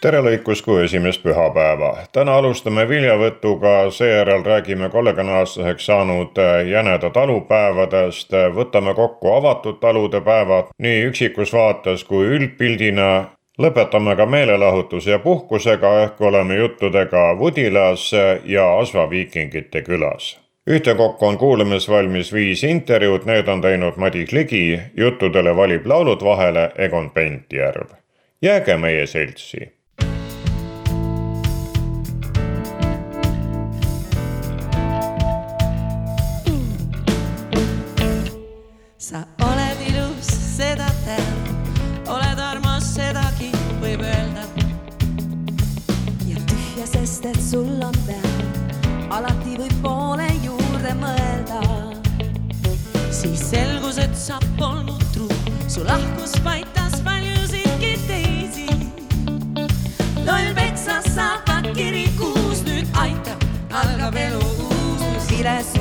tere lõikusku esimest pühapäeva. täna alustame viljavõtuga, seejärel räägime kolmekümneaastaseks saanud jäneda talupäevadest, võtame kokku avatud talude päevad nii üksikus vaates kui üldpildina. lõpetame ka meelelahutuse ja puhkusega ehk oleme juttudega Vudilas ja Asva viikingite külas ühtekokku on kuulamisvalmis viis intervjuud, need on teinud Madis Ligi, juttudele valib laulud vahele Egon Pentjärv. jääge meie seltsi siis selgus, et sa polnud truu, su lahkus paitas paljusidki teisi. loll peksa saab ka kirikus, nüüd aitab, algab elu uus, nüüd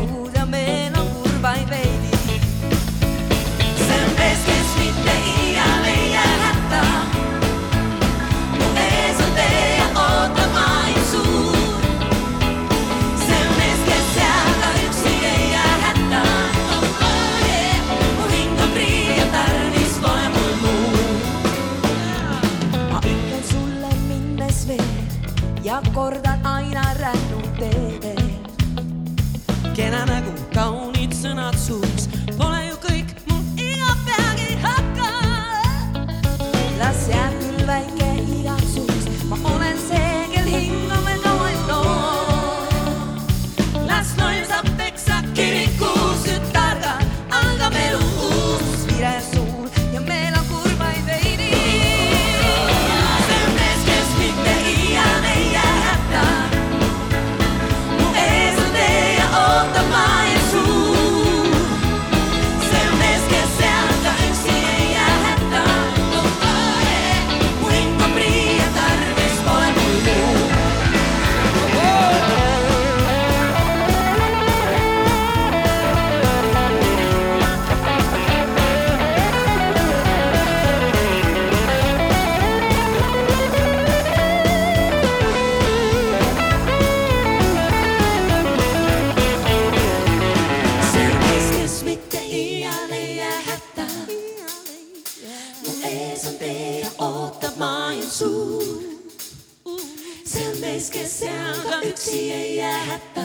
üksi ei jää hätta.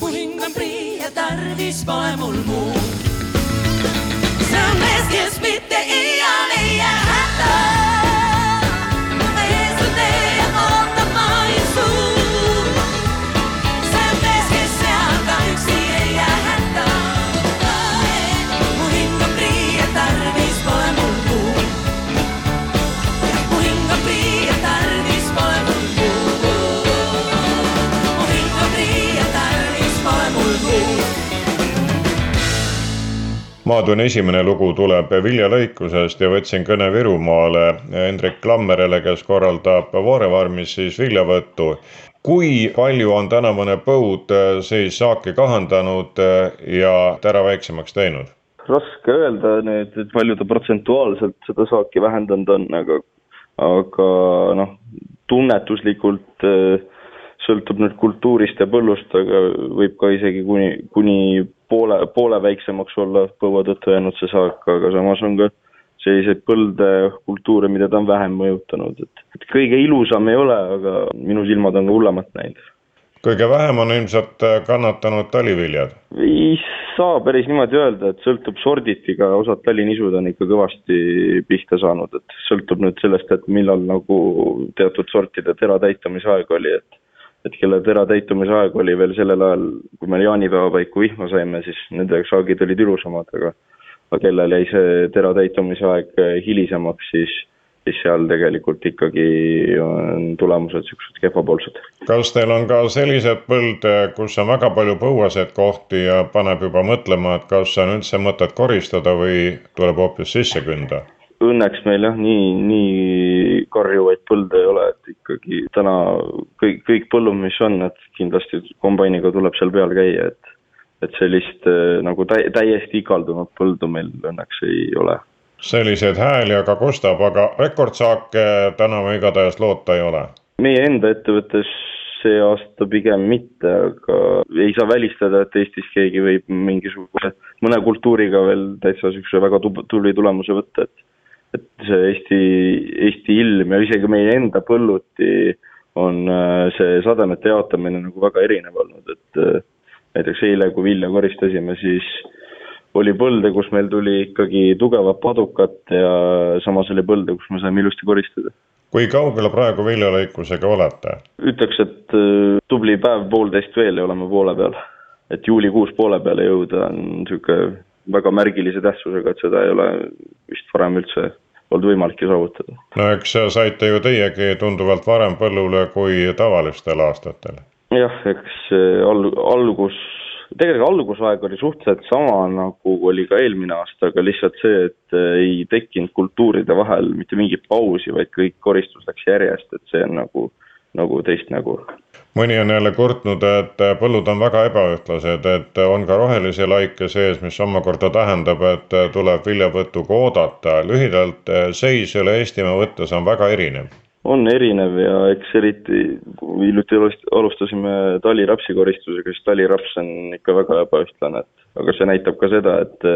mu hing on prii ja tarvis pole mul muud. see on mees, kes mitte iial ei maatunni esimene lugu tuleb viljalõikusest ja võtsin kõne Virumaale Hendrik Lammerele, kes korraldab Voorefarmis siis viljavõttu. kui palju on tänavune põud siis saaki kahandanud ja tera väiksemaks teinud? raske öelda nüüd, et palju ta protsentuaalselt seda saaki vähendanud on, aga, aga noh, tunnetuslikult äh, sõltub nüüd kultuurist ja põllust, aga võib ka isegi kuni, kuni poole, poole väiksemaks olla põua tõttu jäänud see saak, aga samas on ka selliseid põlde kultuure, mida ta on vähem mõjutanud, et, et kõige ilusam ei ole, aga minu silmad on ka hullemat näinud. kõige vähem on ilmselt kannatanud taliviljad. ei saa päris niimoodi öelda, et sõltub sorditi, aga osad talinisud on ikka kõvasti pihta saanud, et sõltub nüüd sellest, et millal nagu teatud sortide tera täitumise aeg oli, et et kelle tera täitumise aeg oli veel sellel ajal, kui me jaanipäeva paiku vihma saime, siis nende saagid olid ilusamad, aga aga kellel jäi see tera täitumise aeg hilisemaks, siis siis seal tegelikult ikkagi on tulemused niisugused kehvapoolsed. kas teil on ka sellised põlde, kus on väga palju põuaseid kohti ja paneb juba mõtlema, et kas on üldse mõtet koristada või tuleb hoopis sisse künda? Õnneks meil jah, nii, nii karjuvaid põlde ei ole, et ikkagi täna kõik, kõik põllud, mis on, et kindlasti kombainiga tuleb seal peal käia, et et sellist äh, nagu täi-, täiesti igaldunud põldu meil õnneks ei ole. selliseid hääli aga kostab, aga rekordsaake tänavu igatahes loota ei ole? meie enda ettevõttes see aasta pigem mitte, aga ei saa välistada, et Eestis keegi võib mingisuguse, mõne kultuuriga veel täitsa niisuguse väga tubli tulemuse võtta, et et see Eesti, Eesti ilm ja isegi meie enda põlluti on äh, see sademete jaotamine nagu väga erinev olnud, et äh, näiteks eile, kui vilja koristasime, siis oli põlde, kus meil tuli ikkagi tugevat padukat ja samas oli põlde, kus me saime ilusti koristada. kui kaugele praegu viljalõikusega olete? ütleks, et äh, tubli päev-poolteist veel ja oleme poole peal. et juulikuus poole peale jõuda on niisugune väga märgilise tähtsusega, et seda ei ole vist varem üldse olnud võimalik ju saavutada. no eks saite ju teiegi tunduvalt varem põllule kui tavalistel aastatel jah, eks al-, algus, tegelikult algusaeg oli suhteliselt sama, nagu oli ka eelmine aasta, aga lihtsalt see, et ei tekkinud kultuuride vahel mitte mingit pausi, vaid kõik koristus läks järjest, et see on nagu, nagu teist nägu. mõni on jälle kurtnud, et põllud on väga ebaühtlased, et on ka rohelisi laike sees, mis omakorda tähendab, et tuleb viljavõtuga oodata. lühidalt, seis üle Eestimaa võttes on väga erinev on erinev ja eks eriti, kui hiljuti alustasime talirapsi koristusega, siis taliraps on ikka väga ebaühtlane, et aga see näitab ka seda, et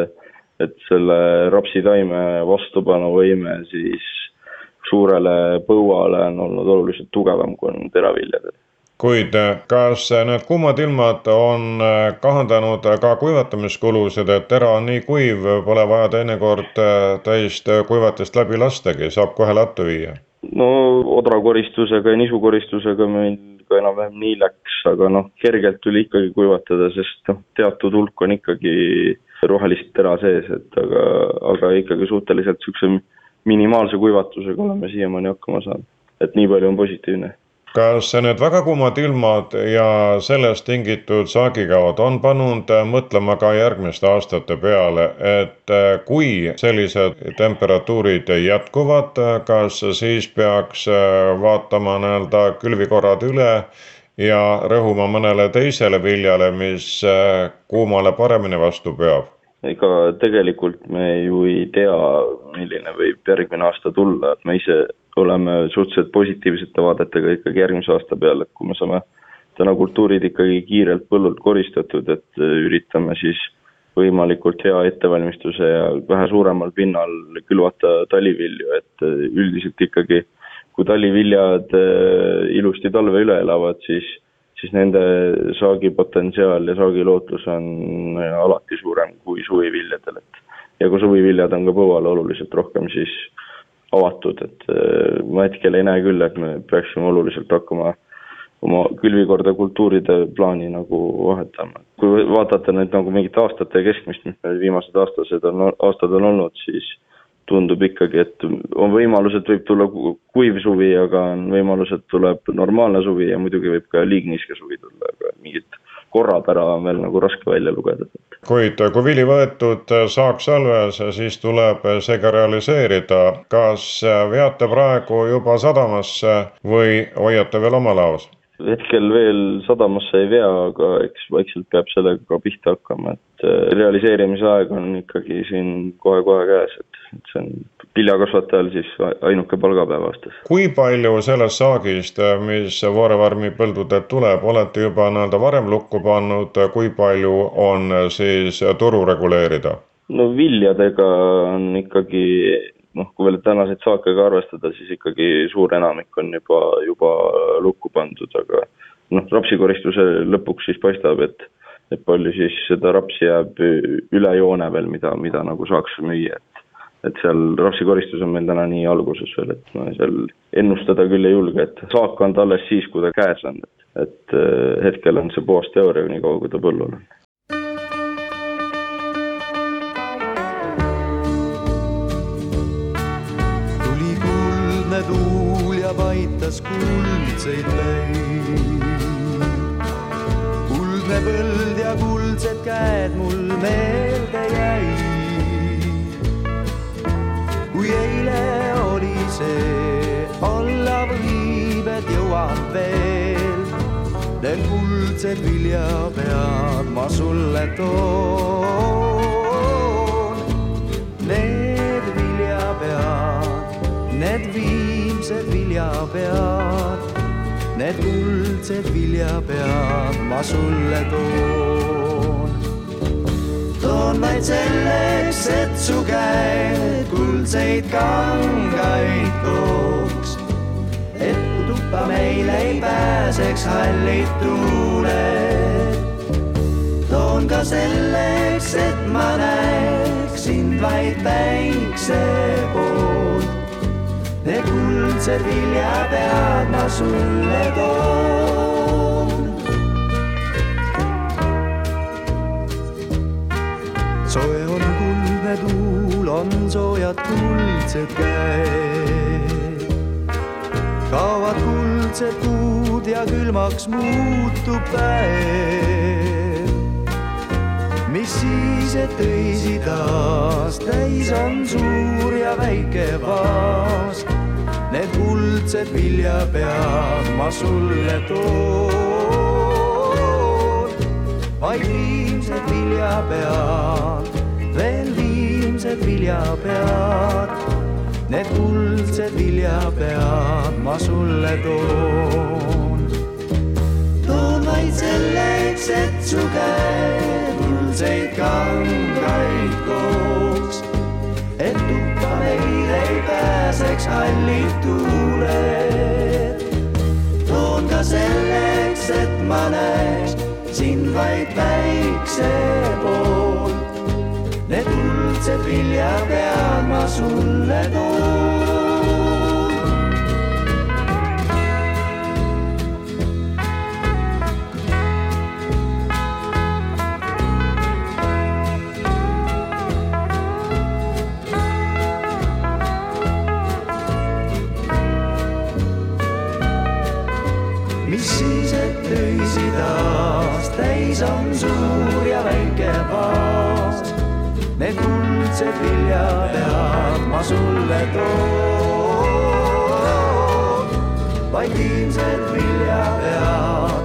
et selle rapsitaime vastupanuvõime siis suurele põuale on olnud oluliselt tugevam, kui on teraviljadel kuid kas need kuumad ilmad on kahandanud ka kuivatamiskulusid, et tera on nii kuiv, pole vaja teinekord täist kuivatist läbi lastagi, saab kohe lattu viia? no odrakoristusega ja nisukoristusega meil ka enam-vähem nii läks, aga noh, kergelt tuli ikkagi kuivatada, sest noh, teatud hulk on ikkagi rohelist tera sees, et aga, aga ikkagi suhteliselt niisuguse minimaalse kuivatusega oleme siiamaani hakkama saanud. et nii palju on positiivne kas need väga kuumad ilmad ja sellest tingitud saagikavad on pannud mõtlema ka järgmiste aastate peale, et kui sellised temperatuurid jätkuvad, kas siis peaks vaatama nii-öelda külvikorrad üle ja rõhuma mõnele teisele viljale, mis kuumale paremini vastu peab? Ega tegelikult me ju ei tea, milline võib järgmine aasta tulla, et me ise oleme suhteliselt positiivsete vaadetega ikkagi järgmise aasta peale, et kui me saame täna kultuurid ikkagi kiirelt põllult koristatud, et üritame siis võimalikult hea ettevalmistuse ja vähe suuremal pinnal külvata talivilju, et üldiselt ikkagi kui taliviljad eh, ilusti talve üle elavad, siis, siis nende saagipotentsiaal ja saagilootus on alati suurem kui suviviljadel, et ja kui suviviljad on ka põuale oluliselt rohkem, siis avatud, et äh, ma hetkel ei näe küll, et me peaksime oluliselt hakkama oma külvikorda kultuuride plaani nagu vahetama. kui vaadata nüüd nagu mingit aastate keskmist, mis meil viimased aastased on, aastad on olnud, siis tundub ikkagi, et on võimalus, et võib tulla kuiv suvi, aga on võimalus, et tuleb normaalne suvi ja muidugi võib ka liigniiske suvi tulla, aga mingit korrapära on veel nagu raske välja lugeda. kuid kui vili võetud saak salves, siis tuleb see ka realiseerida. kas veate praegu juba sadamasse või hoiate veel oma laos? Hetkel veel sadamasse ei vea, aga eks vaikselt peab sellega pihta hakkama, et realiseerimise aeg on ikkagi siin kohe-kohe käes, et, et see on viljakasvatajal siis ainuke palgapäev aastas. kui palju sellest saagist, mis Voorevarmi põldudelt tuleb, olete juba nii-öelda varem lukku pannud, kui palju on siis turu reguleerida? no viljadega on ikkagi noh, kui veel tänaseid saake ka arvestada, siis ikkagi suur enamik on juba, juba lukku pandud, aga noh, rapsikoristuse lõpuks siis paistab, et et palju siis seda rapsi jääb üle joone veel, mida, mida nagu saaks müüa, et et seal rapsikoristus on meil täna nii alguses veel, et ma seal ennustada küll ei julge, et saak on ta alles siis, kui ta käes on, et, et äh, hetkel on see puhas teooria, niikaua kui ta põllul on. Paitas kuldseid leid. kuldne põld ja kuldsed käed mul meelde jäid. kui eile oli see, olla võib, et jõuan veel. Need kuldsed viljapead ma sulle toon. Need kuldsed viljapead ma sulle toon. toon vaid selleks, et su käed kuldseid kangaid tooks, et tuppa meil ei pääseks hallid tuuled. toon ka selleks, et ma näeks sind vaid päikse poolt. Need kuldsed viljapead ma sulle toon. soe on kuldne tuul, on soojad kuldsed käed. kaovad kuldsed kuud ja külmaks muutub päev. Et öisi taas täis on suur ja väike vaas. Need kuldsed viljapead ma sulle toon vaid viimsed viljapead, veel viimsed viljapead. Need kuldsed viljapead ma sulle toon. toon vaid selleks, et su käed kuldseid kangaid tooks. et tuppa meil ei pääseks hallid tuuled. toon ka selleks, et ma näeks sind vaid päikse poolt. Need kuldsed viljapead ma sulle toon. Kuldsed viljapead ma sulle toon. vaid viimsed viljapead,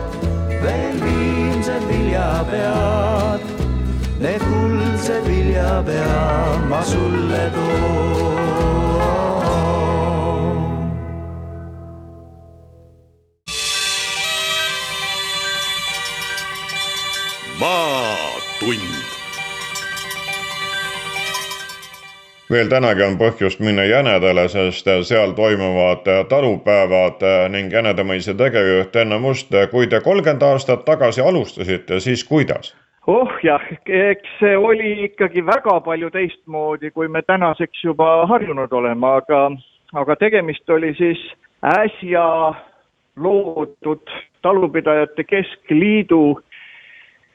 veel viimsed viljapead. Need kuldsed viljapead ma sulle toon. Veel tänagi on põhjust minna Jänedale, sest seal toimuvad talupäevad ning Jänedamõisa tegevjuht Enno Must, kui te kolmkümmend aastat tagasi alustasite, siis kuidas? oh jah, eks see oli ikkagi väga palju teistmoodi, kui me tänaseks juba harjunud oleme, aga, aga tegemist oli siis äsja loodud talupidajate keskliidu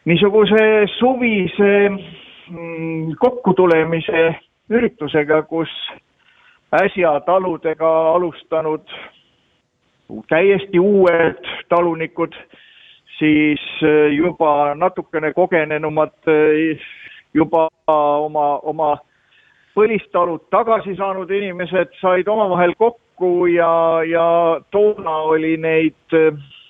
niisuguse suvise mm, kokkutulemise üritusega, kus äsja taludega alustanud täiesti uued talunikud, siis juba natukene kogenenumad juba oma, oma põlistalud tagasi saanud inimesed said omavahel kokku ja, ja toona oli neid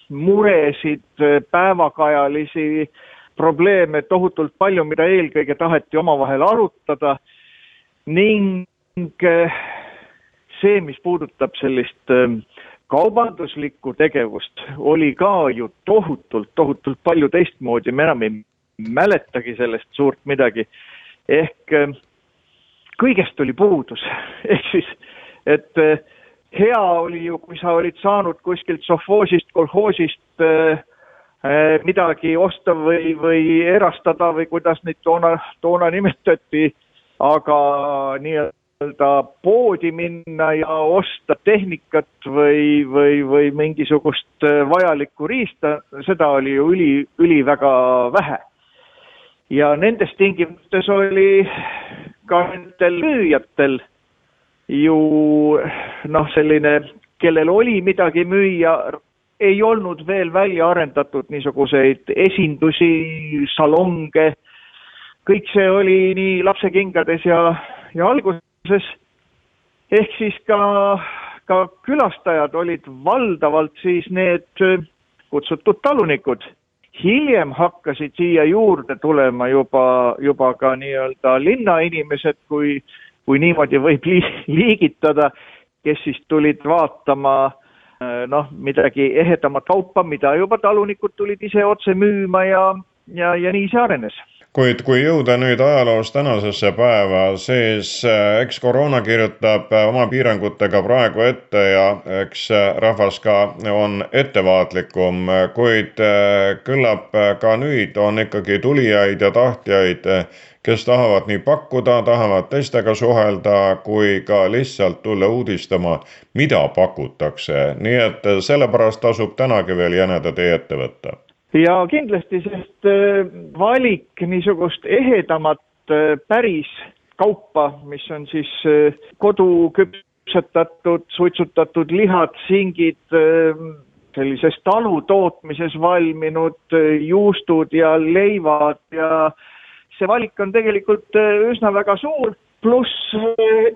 muresid, päevakajalisi probleeme tohutult palju, mida eelkõige taheti omavahel arutada ning see, mis puudutab sellist kaubanduslikku tegevust, oli ka ju tohutult, tohutult palju teistmoodi, me enam ei mäletagi sellest suurt midagi. ehk kõigest oli puudus, ehk siis, et hea oli ju, kui sa olid saanud kuskilt sovhoosist, kolhoosist äh, midagi osta või, või erastada või kuidas neid toona, toona nimetati, aga nii-öelda poodi minna ja osta tehnikat või, või, või mingisugust vajalikku riista, seda oli ju üli, üliväga vähe. ja nendes tingimustes oli ka nendel müüjatel ju noh, selline kellel oli midagi müüa, ei olnud veel välja arendatud niisuguseid esindusi, salonge, kõik see oli nii lapsekingades ja, ja alguses, ehk siis ka, ka külastajad olid valdavalt siis need kutsutud talunikud. hiljem hakkasid siia juurde tulema juba, juba ka nii-öelda linnainimesed, kui, kui niimoodi võib liigitada, kes siis tulid vaatama Äh, noh, midagi ehedamat kaupa, mida juba talunikud tulid ise otse müüma ja, ja, ja nii see arenes kuid kui jõuda nüüd ajaloos tänasesse päeva, siis äh, eks koroona kirjutab äh, oma piirangutega praegu ette ja eks rahvas ka on ettevaatlikum, kuid küllap ka nüüd on ikkagi tulijaid ja tahtjaid kes tahavad nii pakkuda, tahavad teistega suhelda, kui ka lihtsalt tulla uudistama, mida pakutakse. nii et sellepärast tasub tänagi veel jäneda tee ette võtta. Ja kindlasti, sest äh, valik niisugust ehedamat äh, päris kaupa, mis on siis äh, koduküpsetatud, suitsutatud lihad, singid, sellises talutootmises valminud juustud ja leivad ja see valik on tegelikult üsna väga suur, pluss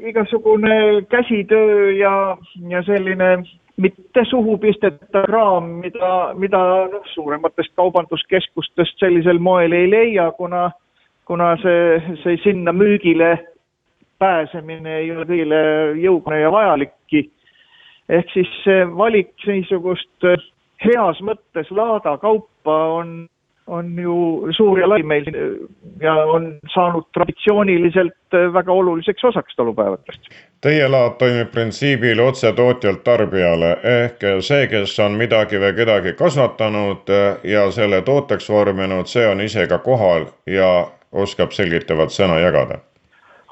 igasugune käsitöö ja, ja selline mitte suhu pistetav kraam, mida, mida noh, suurematest kaubanduskeskustest sellisel moel ei leia, kuna, kuna see, see sinna müügile pääsemine ei ole kõigile jõukohane ja vajalikki. ehk siis see valik niisugust heas mõttes laada kaupa on on ju suur ja lai meil ja on saanud traditsiooniliselt väga oluliseks osaks talupäevadest. Teie laad toimib printsiibil otse tootjalt tarbijale ehk see, kes on midagi või kedagi kasvatanud ja selle tooteks vorminud, see on ise ka kohal ja oskab selgitavat sõna jagada.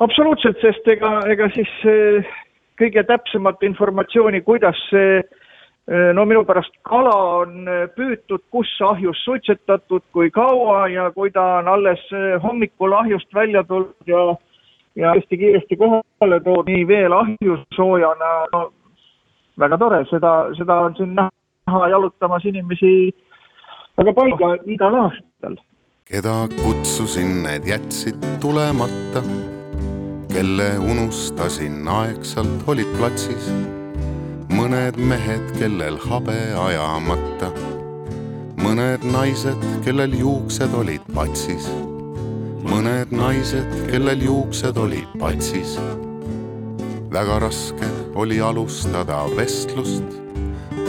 absoluutselt, sest ega, ega siis eh, kõige täpsemat informatsiooni, kuidas see Äh, no minu pärast kala on äh, püütud, kus ahjus suitsetatud, kui kaua ja kui ta on alles äh, hommikul ahjust välja tulnud ja ja hästi kiiresti kohale toodud nii veel ahjusoojana, no väga tore, seda, seda on siin näha jalutamas inimesi väga palju igal aastal. keda kutsusin, need jätsid tulemata, kelle unustasin aegsalt, olid platsis mõned mehed, kellel habe ajamata, mõned naised, kellel juuksed olid patsis, mõned naised, kellel juuksed olid patsis. väga raske oli alustada vestlust,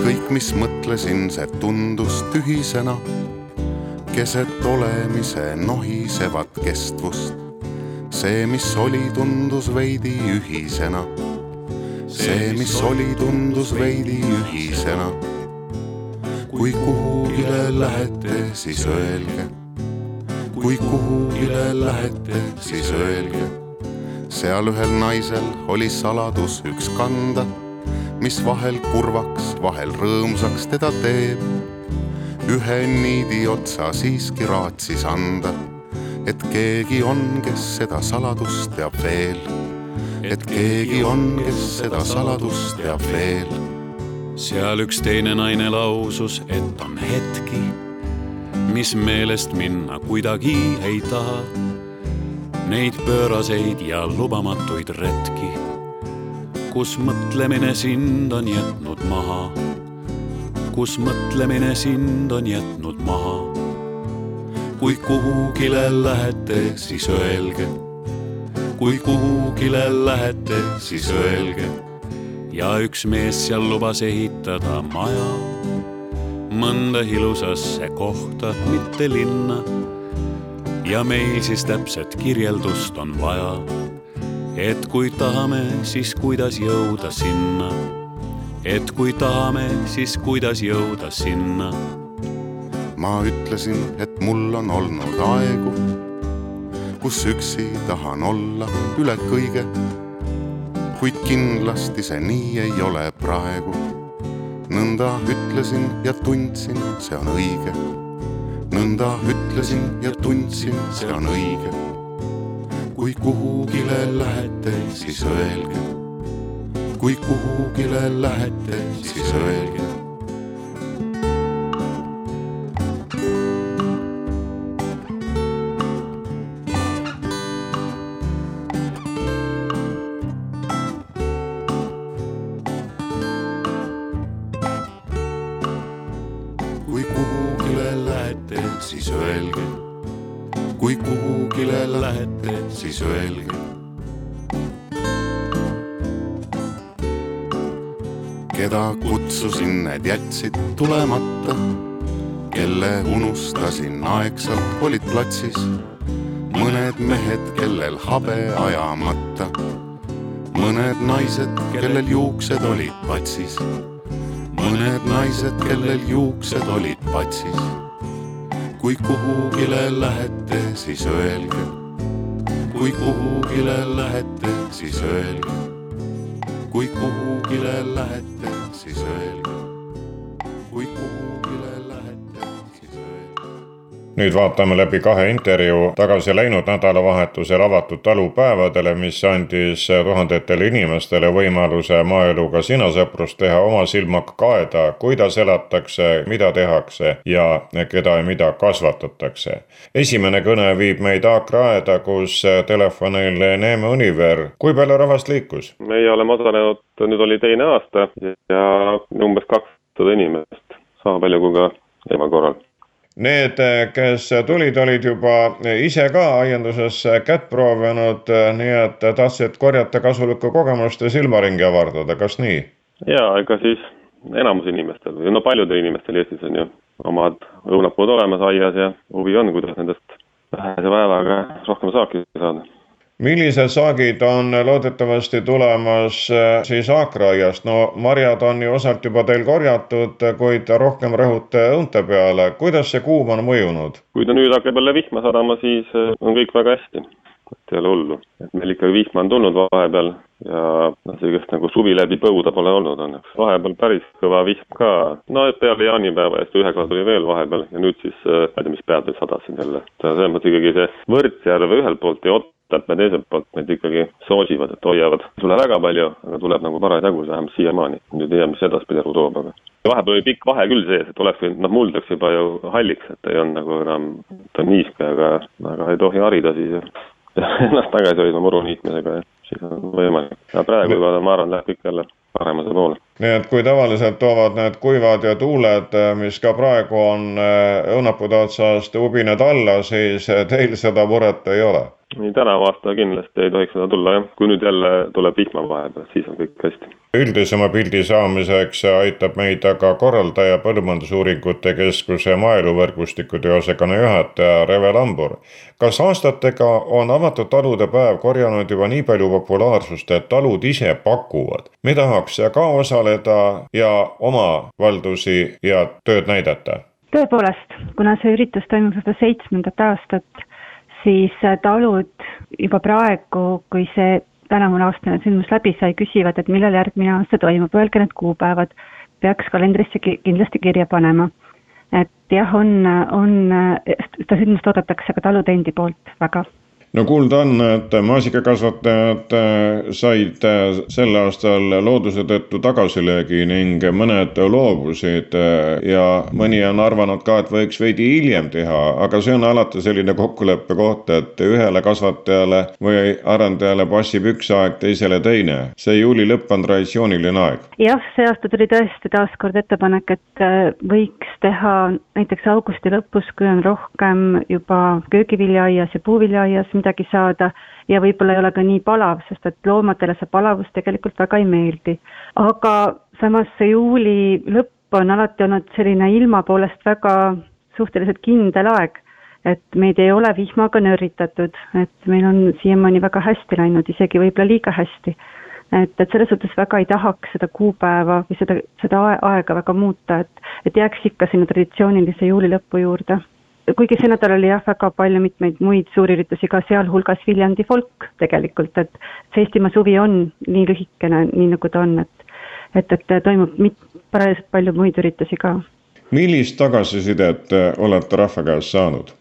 kõik, mis mõtlesin, see tundus tühisena, keset olemise nohisevat kestvust. see, mis oli, tundus veidi ühisena see, mis oli, tundus veidi ühisena. kui kuhugile lähete, siis öelge. kui kuhugile lähete, siis öelge. seal ühel naisel oli saladus üks kanda, mis vahel kurvaks, vahel rõõmsaks teda teeb. ühe niidi otsa siiski raatsis anda, et keegi on, kes seda saladust teab veel et keegi on, kes seda saladust teab veel. seal üks teine naine lausus, et on hetki, mis meelest minna kuidagi ei taha. Neid pööraseid ja lubamatuid retki, kus mõtlemine sind on jätnud maha, kus mõtlemine sind on jätnud maha. kui kuhugile lähete, siis öelge kui kuhugile lähete, siis öelge. ja üks mees seal lubas ehitada maja, mõnda ilusasse kohta, mitte linna. ja meil siis täpset kirjeldust on vaja, et kui tahame, siis kuidas jõuda sinna. et kui tahame, siis kuidas jõuda sinna. ma ütlesin, et mul on olnud aegu kus üksi tahan olla üle kõige. kuid kindlasti see nii ei ole praegu. nõnda ütlesin ja tundsin, see on õige. nõnda ütlesin ja tundsin, see on õige. kui kuhugile lähete, siis öelge. kui kuhugile lähete, siis öelge. Jätsid tulemata. kelle unustasin aegsalt, olid platsis mõned mehed, kellel habe ajamata. mõned naised, kellel juuksed olid patsis. mõned naised, kellel juuksed olid patsis. kui kuhugile lähete, siis öelge. kui kuhugile lähete, siis öelge kui kuhugile lähete, siis öelge. Kui kuhugile lähete, siis öelge. nüüd vaatame läbi kahe intervjuu tagasi läinud nädalavahetusel avatud talupäevadele, mis andis tuhandetele inimestele võimaluse maaeluga sinasõprust teha, oma silmaga kaeda, kuidas elatakse, mida tehakse ja keda ja mida kasvatatakse. esimene kõne viib meid Aakraeda, kus telefonil Neeme Univer. kui palju rahvast liikus? meie oleme osalenud, nüüd oli teine aasta ja umbes kakssada inimest, ka eelmisel korral. Need, kes tulid, olid juba ise ka aianduses kätt proovinud, nii et tahtsid korjata kasulikku kogemust ja silmaringi avardada, kas nii? jaa, ega siis enamus inimestel või no paljudel inimestel Eestis on ju omad õunapuud olemas aias ja huvi on, kuidas nendest vähese vaevaga rohkem saaki saada millised saagid on loodetavasti tulemas siis aakraiast, no marjad on ju osalt juba teil korjatud, kuid rohkem rõhute õunte peale, kuidas see kuum on mõjunud? kui ta nüüd hakkab jälle vihma sadama, siis on kõik väga hästi, et ei ole hullu, et meil ikkagi vihma on tulnud vahepeal ja noh, sellist nagu suvi läbi põuda pole olnud õnneks. vahepeal päris kõva vihm ka, no peale jaanipäeva ja siis ühe korra tuli veel vahepeal ja nüüd siis, ma ei tea, mis pead veel sadasid jälle. selles mõttes ikkagi see Võrtsjärv ühelt poolt ja Ottat me teiselt poolt need ikkagi soosivad, et hoiavad. ei tule väga palju, aga tuleb nagu parasjagu, vähemalt siiamaani. nüüd ei tea, mis edaspidi elu toob, aga vahepeal oli pikk vahe küll sees, et oleks võinud, noh muld läks juba ju halliks, et ei olnud nagu enam, ta on niiske, aga, aga ei tohi harida siis ja ennast tagasi hoidma muru niitmisega ja siis on võimalik. aga praegu juba ma arvan, läheb kõik jälle paremuse poole. nii et kui tavaliselt toovad need kuivad ja tuuled, mis ka praegu on õunapuude otsast ubined alla, siis teil seda muret ei ole? Nii tänavu aasta kindlasti ei tohiks seda tulla jah, kui nüüd jälle tuleb vihma vahepeal, siis on kõik hästi. üldisema pildi saamiseks aitab meid aga korraldaja Põllumajandusuuringute Keskuse maaeluvõrgustiku teosakonna juhataja Reve Lambur. kas aastatega on avatud talude päev korjanud juba nii palju populaarsust, et talud ise pakuvad, me tahaks ka osaleda ja oma valdusi ja tööd näidata? tõepoolest, kuna see üritus toimub juba seitsmendat aastat siis talud juba praegu, kui see tänavune aastane sündmus läbi sai, küsivad, et millal järgmine aasta toimub, öelge need kuupäevad. peaks kalendrisse kindlasti kirja panema. et jah, on, on, seda sündmust oodatakse ka talude endi poolt väga no kuulda on, et maasikakasvatajad said sel aastal looduse tõttu tagasilöögi ning mõned loobusid ja mõni on arvanud ka, et võiks veidi hiljem teha, aga see on alati selline kokkuleppe koht, et ühele kasvatajale või arendajale passib üks aeg, teisele teine. see juuli lõpp on traditsiooniline aeg. jah, see aasta tuli tõesti taaskord ettepanek, et võiks teha näiteks augusti lõpus, kui on rohkem juba köögiviljaaias ja puuviljaaias midagi saada ja võib-olla ei ole ka nii palav, sest et loomadele see palavus tegelikult väga ei meeldi. aga samas see juuli lõpp on alati olnud selline ilma poolest väga suhteliselt kindel aeg, et meid ei ole vihmaga nörritatud, et meil on siiamaani väga hästi läinud, isegi võib-olla liiga hästi. et, et selles suhtes väga ei tahaks seda kuupäeva või seda, seda aega väga muuta, et, et jääks ikka sinna traditsioonilise juuli lõpu juurde kuigi see nädal oli jah, väga palju mitmeid muid suurüritusi ka, sealhulgas Viljandi folk tegelikult, et see Eestimaa suvi on nii lühikene, nii nagu ta on, et et, et toimub mit-, parajalt palju muid üritusi ka. millist tagasisidet olete rahva käest saanud?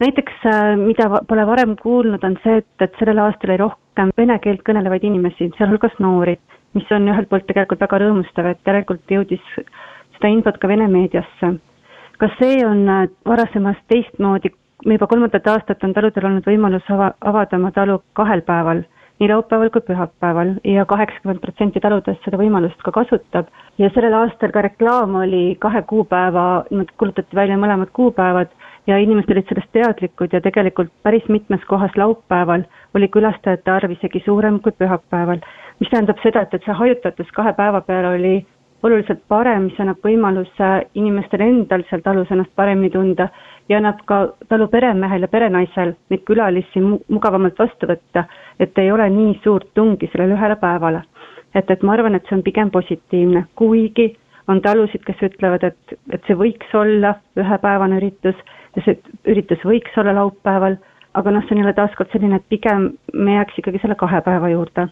näiteks, mida pole varem kuulnud, on see, et, et sellel aastal oli rohkem vene keelt kõnelevaid inimesi, sealhulgas noori mis on ühelt poolt tegelikult väga rõõmustav, et järelikult jõudis seda infot ka Vene meediasse. Kas see on äh, varasemast teistmoodi, juba kolmandat aastat on taludel olnud võimalus ava, avada oma talu kahel päeval, nii laupäeval kui pühapäeval ja kaheksakümmend protsenti taludest seda võimalust ka kasutab. ja sellel aastal ka reklaam oli kahe kuupäeva, niimoodi kuulutati välja mõlemad kuupäevad ja inimesed olid sellest teadlikud ja tegelikult päris mitmes kohas laupäeval oli külastajate arv isegi suurem kui pühapäeval. mis tähendab seda, et, et see hajutatus kahe päeva peale oli oluliselt parem, mis annab võimaluse inimestel endal seal talus ennast paremini tunda ja annab ka talu peremehel ja perenaisel neid külalisi mu mugavamalt vastu võtta, et ei ole nii suurt tungi sellele ühele päevale. et, et ma arvan, et see on pigem positiivne, kuigi on talusid, kes ütlevad, et, et see võiks olla ühepäevane üritus ja see üritus võiks olla laupäeval, aga noh, see on jälle taaskord selline, et pigem me jääks ikkagi selle kahe päeva juurde.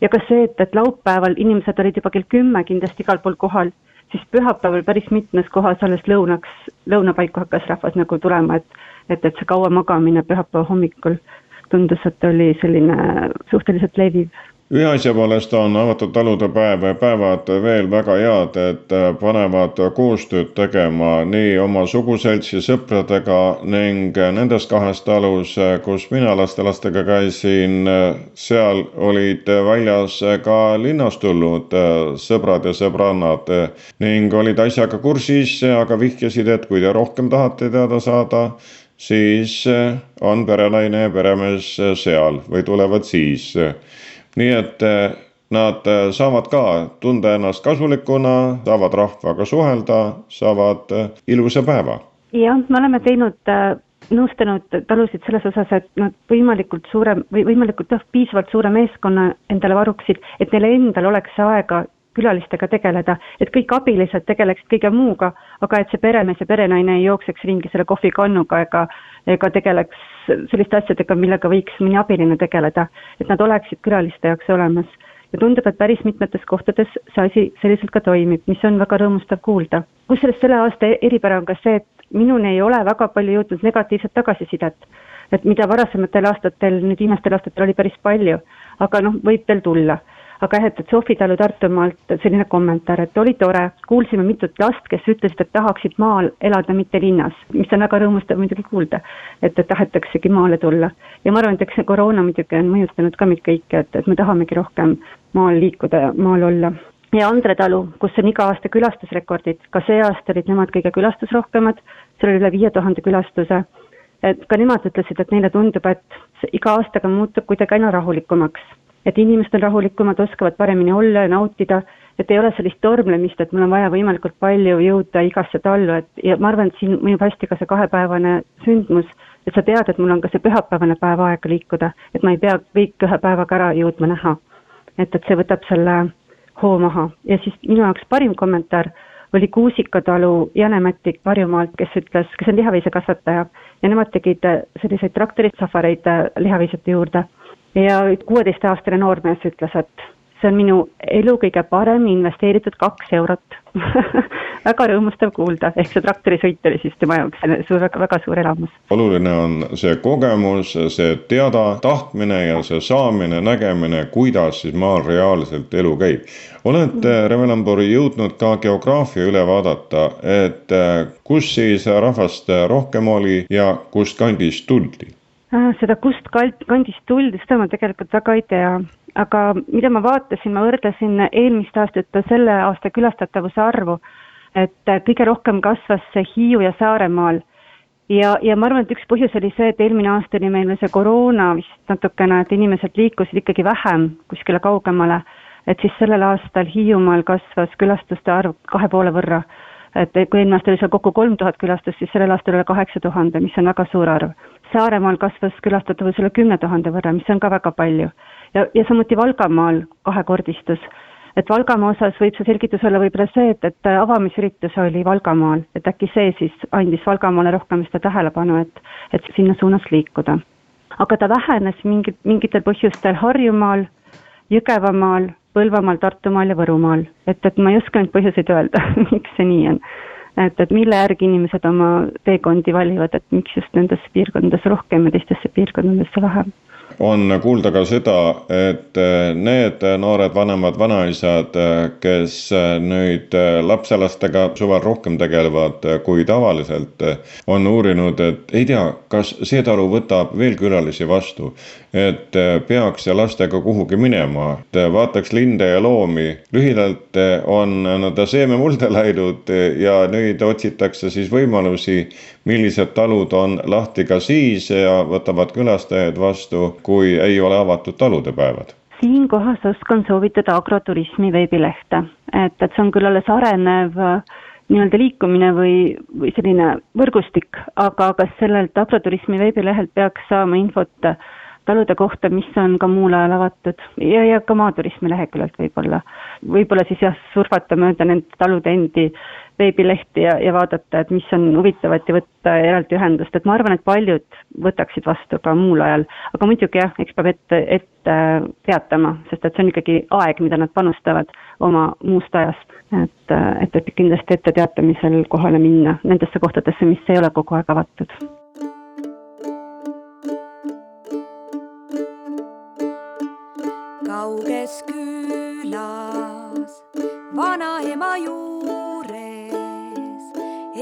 Ja ka see, et, et laupäeval inimesed olid juba kell kümme kindlasti igal pool kohal, siis pühapäeval päris mitmes kohas alles lõunaks, lõunapaiku hakkas rahvas nagu tulema, et et, et see kaua magamine pühapäeva hommikul tundus, et oli selline suhteliselt leviv ühe asja poolest on avatud talude päev päevad veel väga head, et panevad koostööd tegema nii oma suguseltsi sõpradega ning nendes kahes talus, kus mina lastelastega käisin, seal olid väljas ka linnast tulnud sõbrad ja sõbrannad ning olid asjaga kursis, aga vihjasid, et kui te rohkem tahate teada saada, siis on perenaine ja peremees seal või tulevad siis nii et eh, nad eh, saavad ka tunda ennast kasulikuna, saavad rahvaga suhelda, saavad eh, ilusa päeva. jah, me oleme teinud nõustanud talusid selles osas, et nad võimalikult suure või võimalikult jah, piisavalt suure meeskonna endale varuksid, et neil endal oleks aega külalistega tegeleda, et kõik abilised tegeleksid kõige muuga, aga et see peremees ja perenaine ei jookseks ringi selle kohvikannuga ega ega tegeleks selliste asjadega, millega võiks mõni abiline tegeleda, et nad oleksid külaliste jaoks olemas. ja tundub, et päris mitmetes kohtades see asi selliselt ka toimib, mis on väga rõõmustav kuulda. kusjuures selle aasta eripära on ka see, et minuni ei ole väga palju jõudnud negatiivset tagasisidet, et mida varasematel aastatel, nüüd viimastel aastatel oli päris palju, aga noh, võib veel tulla aga jah, et, et Sofi Talu Tartumaalt selline kommentaar, et oli tore, kuulsime mitut last, kes ütlesid, et tahaksid maal elada, mitte linnas, mis on väga rõõmustav muidugi kuulda, et, et tahetaksegi maale tulla. ja ma arvan, et eks see koroona muidugi on mõjutanud ka meid kõiki, et, et me tahamegi rohkem maal liikuda ja maal olla ja Andre talu, kus on iga aasta külastusrekordid, ka see aasta olid nemad kõige külastusrohkemad, seal oli üle viie tuhande külastuse. et ka nemad ütlesid, et neile tundub, et iga aastaga muutub kuidagi aina rahulikumaks et inimesed on rahulikumad, oskavad paremini olla ja nautida, et ei ole sellist tormlemist, et mul on vaja võimalikult palju jõuda igasse tallu, et ja ma arvan, et siin mõjub hästi ka see kahepäevane sündmus, et sa tead, et mul on ka see pühapäevane päev aega liikuda, et ma ei pea kõik ühe päevaga ära jõudma näha. et, et see võtab selle hoo maha. Ja siis minu jaoks parim kommentaar oli Kuusikatalu Jane-Matti Varjumaalt, kes ütles, kes on lihaveisekasvataja ja nemad tegid selliseid traktorisafareid lihaveisete juurde ja kuueteistaastane noormees ütles, et see on minu elu kõige parem investeeritud kaks eurot väga rõõmustav kuulda, ehk see traktorisõit oli siis tema jaoks suur, väga, suur elamus. oluline on see kogemus, see teada tahtmine ja see saamine, nägemine, kuidas siis maal reaalselt elu käib. olete, Reve Lambori, jõudnud ka geograafia üle vaadata, et eh, kus siis rahvast rohkem oli ja kust kandist tuldi? Ah, seda, kust kandist tuldi, seda ma tegelikult väga ei tea, aga mida ma vaatasin, ma võrdlesin eelmist aastat selle aasta külastatavuse arvu, et kõige rohkem kasvas see Hiiu ja Saaremaal. Ja, ja ma arvan, et üks põhjus oli see, et eelmine aasta oli meil see koroona vist natukene, et inimesed liikusid ikkagi vähem kuskile kaugemale, et siis sellel aastal Hiiumaal kasvas külastuste arv kahe poole võrra. Et kui eelmine aasta oli seal kokku kolm tuhat külastust, siis sellel aastal üle kaheksa tuhande, mis on väga suur arv Saaremaal kasvas külastatavus üle kümne tuhande võrra, mis on ka väga palju. ja, ja samuti Valgamaal kahekordistus. et Valgamaa osas võib see selgitus olla võib-olla see, et, et avamisüritus oli Valgamaal, et äkki see siis andis Valgamaale rohkem seda tähelepanu, et, et sinna suunas liikuda. aga ta vähenes mingit, mingitel põhjustel Harjumaal, Jõgevamaal, Põlvamaal, Tartumaal ja Võrumaal, et, et ma ei oska neid põhjuseid öelda miks see nii on. Et, et mille järgi inimesed oma teekondi valivad, et miks just nendesse piirkondadesse rohkem ja teistesse piirkondadesse vähem. on kuulda ka seda, et need noored vanemad vanaisad, kes nüüd lapselastega suvel rohkem tegelevad kui tavaliselt, on uurinud, et ei tea, kas see talu võtab veel külalisi vastu, et peaks lastega kuhugi minema, et vaataks linde ja loomi. lühidalt on nad seememulde läinud ja nüüd otsitakse siis võimalusi, millised talud on lahti ka siis ja võtavad külastajaid vastu, kui ei ole avatud talude päevad. Siinkohas oskan soovitada agroturismi veebilehte, et, et see on küll alles arenev äh, nii-öelda liikumine või, või selline võrgustik, aga kas sellelt agroturismi veebilehelt peaks saama infot talude kohta, mis on ka muul ajal avatud ja, ja ka maaturismi leheküljelt võib-olla. võib-olla siis jah, surfata mööda nende talude endi veebilehti ja, ja vaadata, et mis on huvitavat ja võtta eraldi ühendust, et ma arvan, et paljud võtaksid vastu ka muul ajal. aga muidugi jah, eks peab ette, ette teatama, sest et see on ikkagi aeg, mida nad panustavad oma muust ajast. et, et, et kindlasti etteteatamisel kohale minna nendesse kohtadesse, mis ei ole kogu aeg avatud vanaema juures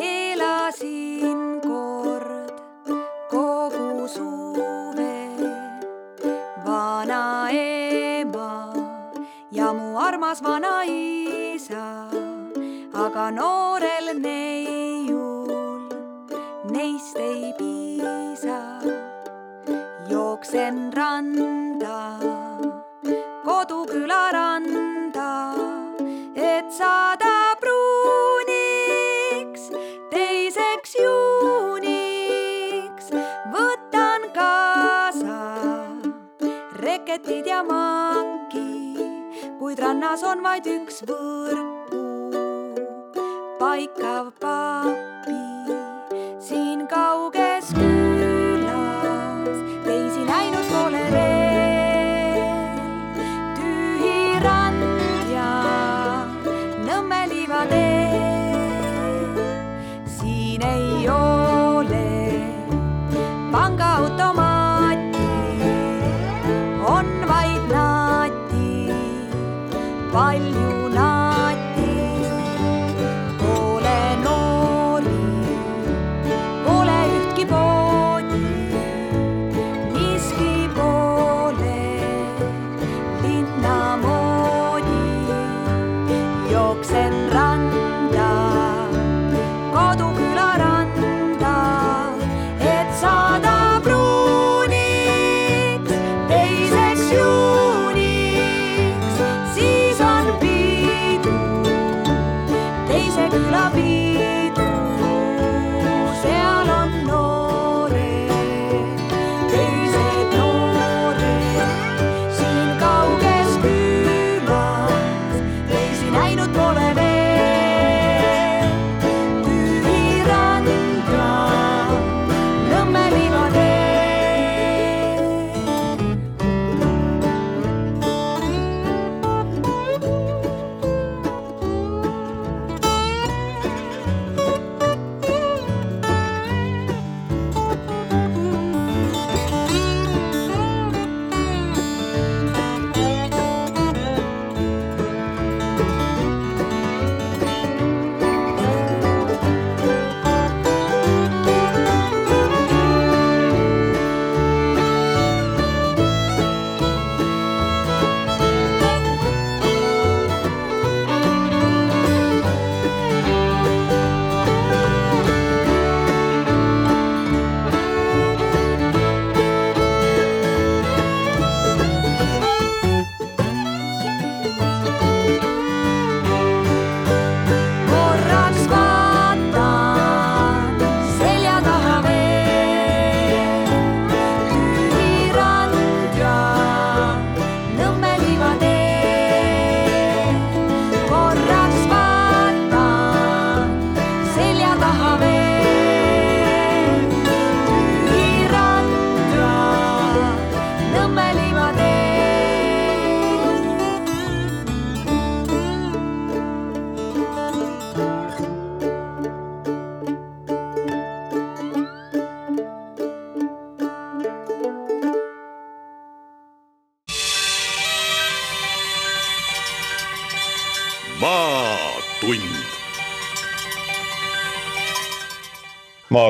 elasin kord kogu suve. vanaema ja mu armas vanaisa, aga noorel neiul neist ei piisa. jooksen randa koduküla randa, et saada pruuniks teiseks juuniks. võtan kaasa reketid ja manki, kuid rannas on vaid üks võrku paikav papi siin kauges bongo automático.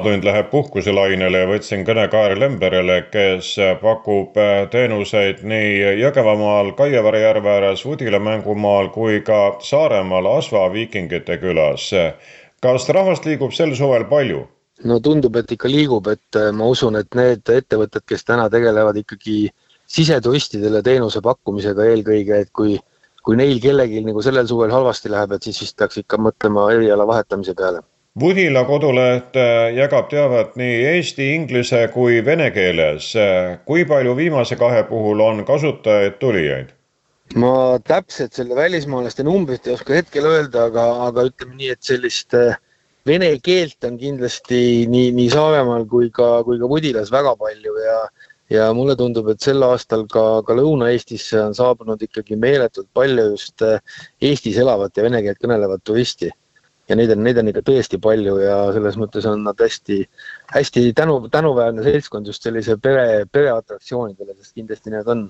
Maatund läheb puhkuselainele ja võtsin kõne Kaarel Lemberile, kes pakub teenuseid nii Jõgevamaal Kaievere järve ääres Udila mängumaal kui ka Saaremaal Asva viikingite külas. kas rahvast liigub sel suvel palju? no tundub, et ikka liigub, et ma usun, et need ettevõtted, kes täna tegelevad ikkagi siseturistidele teenuse pakkumisega eelkõige, et kui, kui neil kellelgi nagu sellel suvel halvasti läheb, et siis vist peaks ikka mõtlema eriala vahetamise peale Budila koduleht jagab teavet nii eesti, inglise kui vene keeles. kui palju viimase kahe puhul on kasutajaid, tulijaid? ma täpselt selle välismaalaste numbrit ei oska hetkel öelda, aga, aga ütleme nii, et sellist äh, vene keelt on kindlasti nii, nii Saaremaal kui ka, kui ka Pudilas väga palju ja ja mulle tundub, et sel aastal ka, ka Lõuna-Eestisse on saabunud ikkagi meeletult palju just äh, Eestis elavat ja vene keelt kõnelevat turisti ja neid on, neid on ikka tõesti palju ja selles mõttes on nad hästi, hästi tänu, tänuväärne seltskond just sellise pere, pereatraktsioonidele, sest kindlasti need on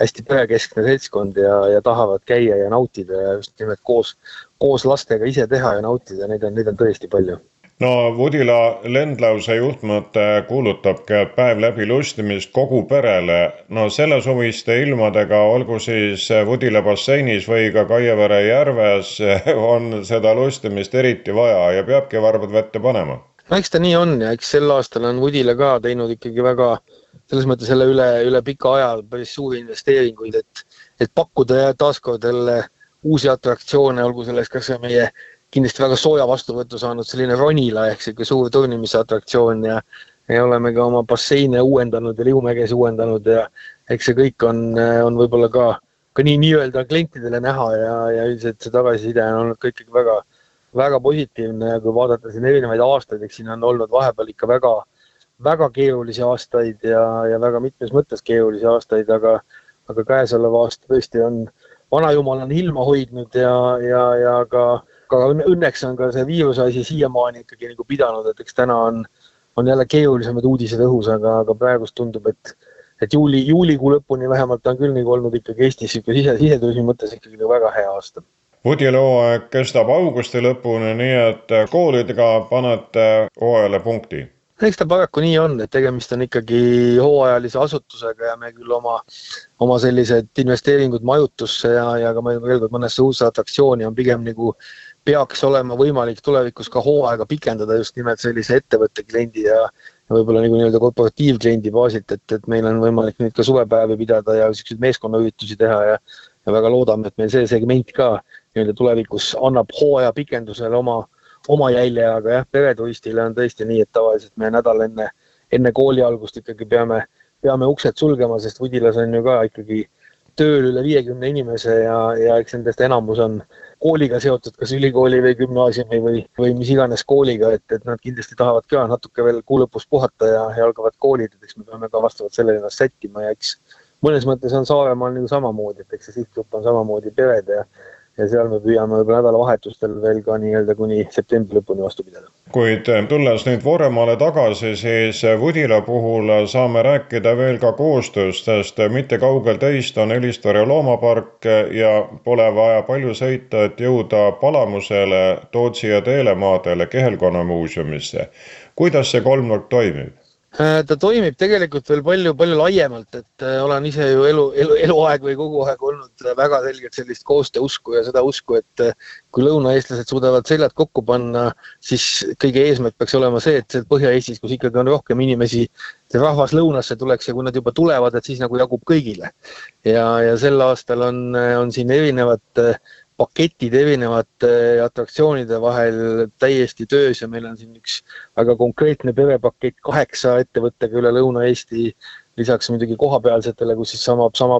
hästi perekeskne seltskond ja, ja tahavad käia ja nautida ja just nimelt koos, koos lastega ise teha ja nautida, neid on, neid on tõesti palju no Udila lendlause juhtmõte kuulutabki, et päev läbi lustimist kogu perele. no sellesuviste ilmadega, olgu siis Udila basseinis või ka Kaievere järves, on seda lustimist eriti vaja ja peabki varbad vette panema. no eks ta nii on ja eks sel aastal on Udila ka teinud ikkagi väga selles mõttes jälle üle, üle pika aja päris suuri investeeringuid, et, et pakkuda taaskord jälle uusi atraktsioone, olgu selleks kas või meie kindlasti väga sooja vastuvõtu saanud selline Ronila ehk sihuke suur turnimise atraktsioon ja ja oleme ka oma basseine uuendanud ja liumägesid uuendanud ja eks see kõik on, on võib-olla ka, ka nii nii-öelda klientidele näha ja, ja üldiselt see tagasiside on olnud ka ikkagi väga, väga positiivne ja kui vaadata siin erinevaid aastaid, eks siin on olnud vahepeal ikka väga, väga keerulisi aastaid ja, ja väga mitmes mõttes keerulisi aastaid, aga, aga käesolev aasta tõesti on, vanajumal on ilma hoidnud ja, ja, ja ka aga õnneks on ka see viiruse asi siiamaani ikkagi nagu pidanud, et eks täna on, on jälle keerulisemad uudised õhus, aga, aga praegust tundub, et, et juuli, juulikuu lõpuni vähemalt on küll nagu olnud ikkagi Eestis sihuke sise, siseturismi mõttes ikkagi nagu väga hea aasta. Udila hooaeg kestab augusti lõpuni, nii et koolidega panete hooajale punkti eks ta paraku nii on, et tegemist on ikkagi hooajalise asutusega ja me küll oma, oma sellised investeeringud majutusse ja, ja ka veel kord mõnesse uusse atraktsiooni on pigem nagu peaks olema võimalik tulevikus ka hooaega pikendada just nimelt sellise ettevõtte kliendi ja võib-olla nagu nii-öelda korporatiivkliendi baasilt, et, et meil on võimalik nüüd ka suvepäevi pidada ja niisuguseid meeskonnaüritusi teha ja ja väga loodame, et meil see segment ka nii-öelda tulevikus annab hooaja pikendusele oma, oma jälje, aga jah, pereturistile on tõesti nii, et tavaliselt me nädal enne, enne kooli algust ikkagi peame, peame uksed sulgema, sest Udilas on ju ka ikkagi tööl üle viiekümne inimese ja, ja eks nendest enamus on kooliga seotud, kas ülikooli või gümnaasiumi või, või mis iganes kooliga, et, et nad kindlasti tahavad ka natuke veel kuu lõpus puhata ja, ja algavad koolid, et eks me peame ka vastavalt sellele ennast sättima ja eks mõnes mõttes on Saaremaal nagu samamoodi, et eks see sihtgrupp on samamoodi pered ja ja seal me püüame võib-olla nädalavahetustel veel ka nii-öelda kuni septembri lõpuni vastu pidada. kuid eh, tulles nüüd Vooremaale tagasi, siis Vudila puhul saame rääkida veel ka koostööst, sest mitte kaugel teist on Elistvere loomapark ja pole vaja palju sõita, et jõuda Palamusele, Tootsi ja Teelemaadele Kehelkonna muuseumisse. kuidas see kolmnurk toimib? Äh, ta toimib tegelikult veel palju-palju laiemalt, et äh, olen ise ju elu, elu, eluaeg või kogu aeg olnud väga selgelt sellist koostööusku ja seda usku, et äh, kui lõunaeestlased suudavad seljad kokku panna, siis kõige eesmärk peaks olema see, et Põhja-Eestis, kus ikkagi on rohkem inimesi, see rahvas lõunasse tuleks ja kui nad juba tulevad, et siis nagu jagub kõigile. ja, ja sel aastal on, on siin erinevad paketid erinevate atraktsioonide vahel täiesti töös ja meil on siin üks väga konkreetne perepakett kaheksa ettevõttega üle Lõuna-Eesti, lisaks muidugi kohapealsetele, kus siis sama, sama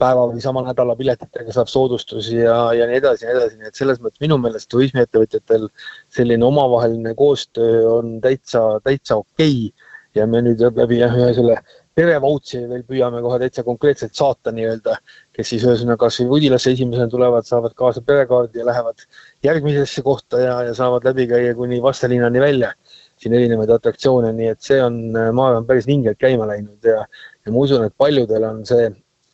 päeva või sama nädala piletitega saab soodustusi ja, ja nii edasi ja nii edasi, nii et selles mõttes minu meelest turismiettevõtjatel selline omavaheline koostöö on täitsa, täitsa okei okay. ja me nüüd läbi jah, ühe selle perevautsi veel püüame kohe täitsa konkreetselt saata nii-öelda, kes siis ühesõnaga kas või Udilasse esimesena tulevad, saavad kaasa perekaardi ja lähevad järgmisesse kohta ja, ja saavad läbi käia kuni Vastalinnani välja siin erinevaid atraktsioone, nii et see on, ma arvan, päris vingelt käima läinud ja, ja ma usun, et paljudel on see,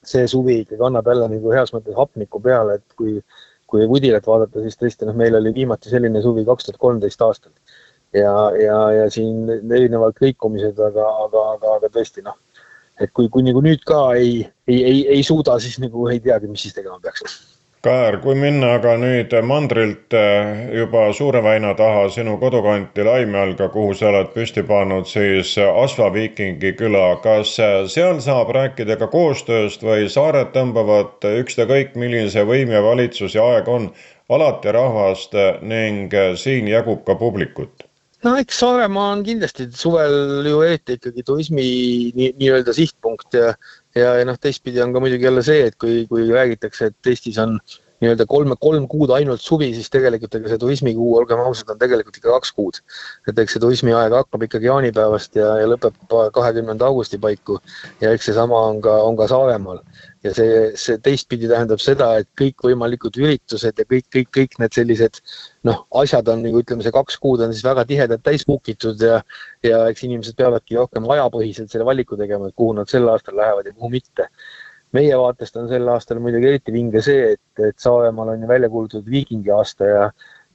see suvi ikkagi annab jälle nagu heas mõttes hapnikku peale, et kui kui Udilat vaadata, siis tõesti noh, meil oli viimati selline suvi kaks tuhat kolmteist aastal. Ja, ja, ja siin erinevad kõikumised, aga, aga, aga, aga tõesti noh, et kui, kui nagu nüüd ka ei, ei, ei, ei suuda, siis nagu ei teagi, mis siis tegema peaks Kaer, kui minna aga nüüd mandrilt eh, juba Suure väina taha sinu kodukanti Laimealga, kuhu sa oled püsti pannud siis Asva Viikingi küla, kas seal saab rääkida ka koostööst või saared tõmbavad ükstakõik millise võim ja valitsus ja aeg on alati rahvast ning siin jagub ka publikut? No eks Saaremaa on kindlasti suvel ju eriti ikkagi turismi nii-öelda nii sihtpunkt ja ja, ja noh, teistpidi on ka muidugi jälle see, et kui, kui räägitakse, et Eestis on nii-öelda kolm, kolm kuud ainult suvi, siis tegelikult ega see turismikuu, olgem ausad, on tegelikult ikka kaks kuud. et eks see turismiaeg hakkab ikkagi jaanipäevast ja, ja lõpeb kahekümnenda augusti paiku ja eks seesama on ka, on ka Saaremaal. Ja see, see teistpidi tähendab seda, et kõikvõimalikud üritused ja kõik, kõik, kõik need sellised noh, asjad on nagu ütleme, see kaks kuud on siis väga tihedalt täis book itud ja ja eks inimesed peavadki rohkem ajapõhiselt selle valiku tegema, et kuhu nad sel aastal lähevad ja kuhu mitte. Meie vaatest on sel aastal muidugi eriti vinge see, et, et Saaremaal on ju välja kuulutatud viikingi aasta ja,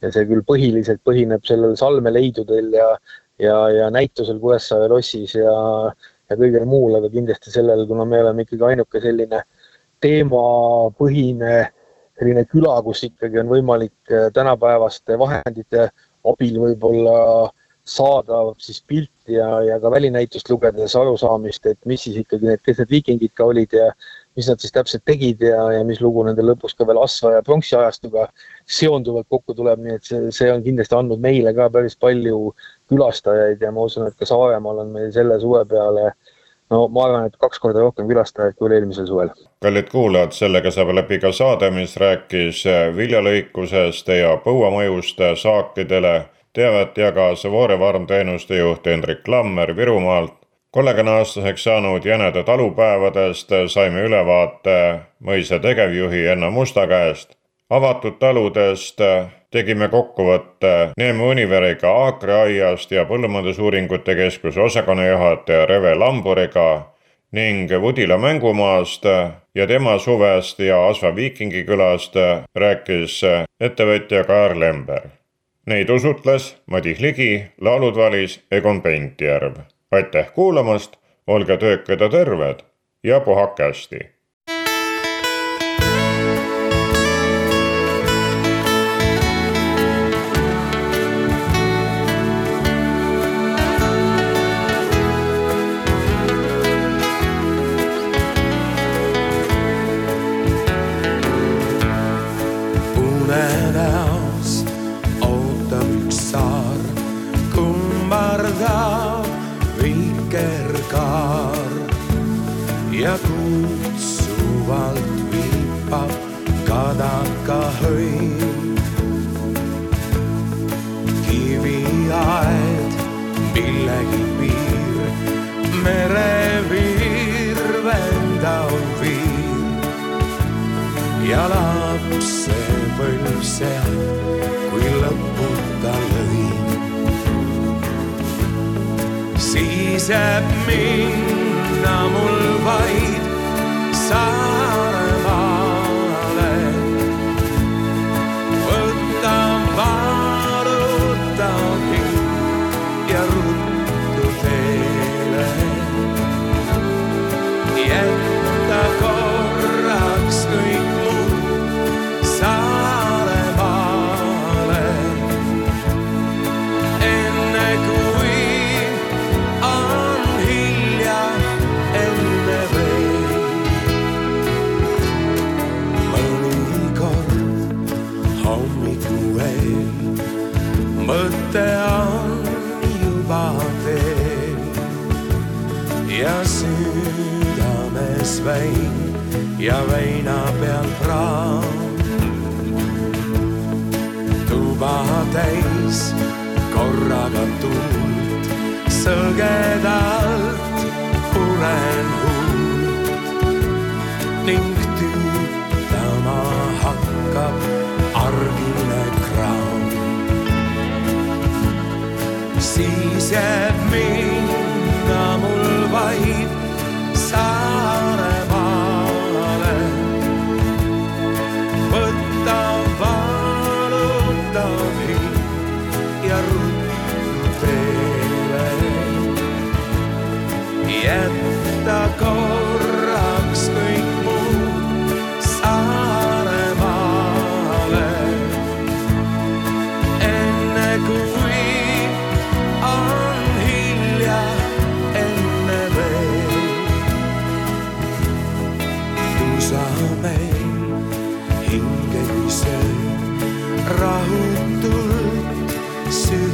ja see küll põhiliselt põhineb sellel salmeleidudel ja, ja, ja näitusel Kuressaare lossis ja, ja kõigel muul, aga kindlasti sellel, kuna me oleme ikkagi ainuke selline teemapõhine selline küla, kus ikkagi on võimalik äh, tänapäevaste vahendite abil võib-olla saada siis pilti ja, ja ka välinäitust lugedes arusaamist, et mis siis ikkagi need, kes need viikingid ka olid ja mis nad siis täpselt tegid ja, ja mis lugu nendel lõpus ka veel Asva ja pronksi ajastuga seonduvalt kokku tuleb, nii et see, see on kindlasti andnud meile ka päris palju külastajaid ja ma usun, et ka Saaremaal on meil selle suve peale no ma arvan, et kaks korda rohkem külastajaid kui oli eelmisel suvel. kallid kuulajad, sellega saab läbi ka saade, mis rääkis viljalõikusest ja põuamõjust saakidele. teavet jagas Voore farmteenuste juht Hendrik Lammer Virumaalt kolmekümne aastaseks saanud jäneda talupäevadest saime ülevaate mõisa tegevjuhi Enno Musta käest. avatud taludest tegime kokkuvõtte Neeme Univeriga Aakreaiast ja Põllumajandusuuringute Keskuse osakonnajuhataja Reve Lamburiga ning Vudila mängumaast ja tema suvest ja Asva Viikingi külast rääkis ettevõtja Kaar Lember. Neid usutles Madis Ligi, laulud valis Egon Pentjärv aitäh kuulamast, olge töökad ja terved ja puhake hästi siis jääb minna mul vaid Saaremaale.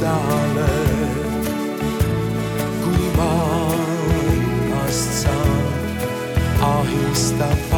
Maale, kui maailmast saan ahistab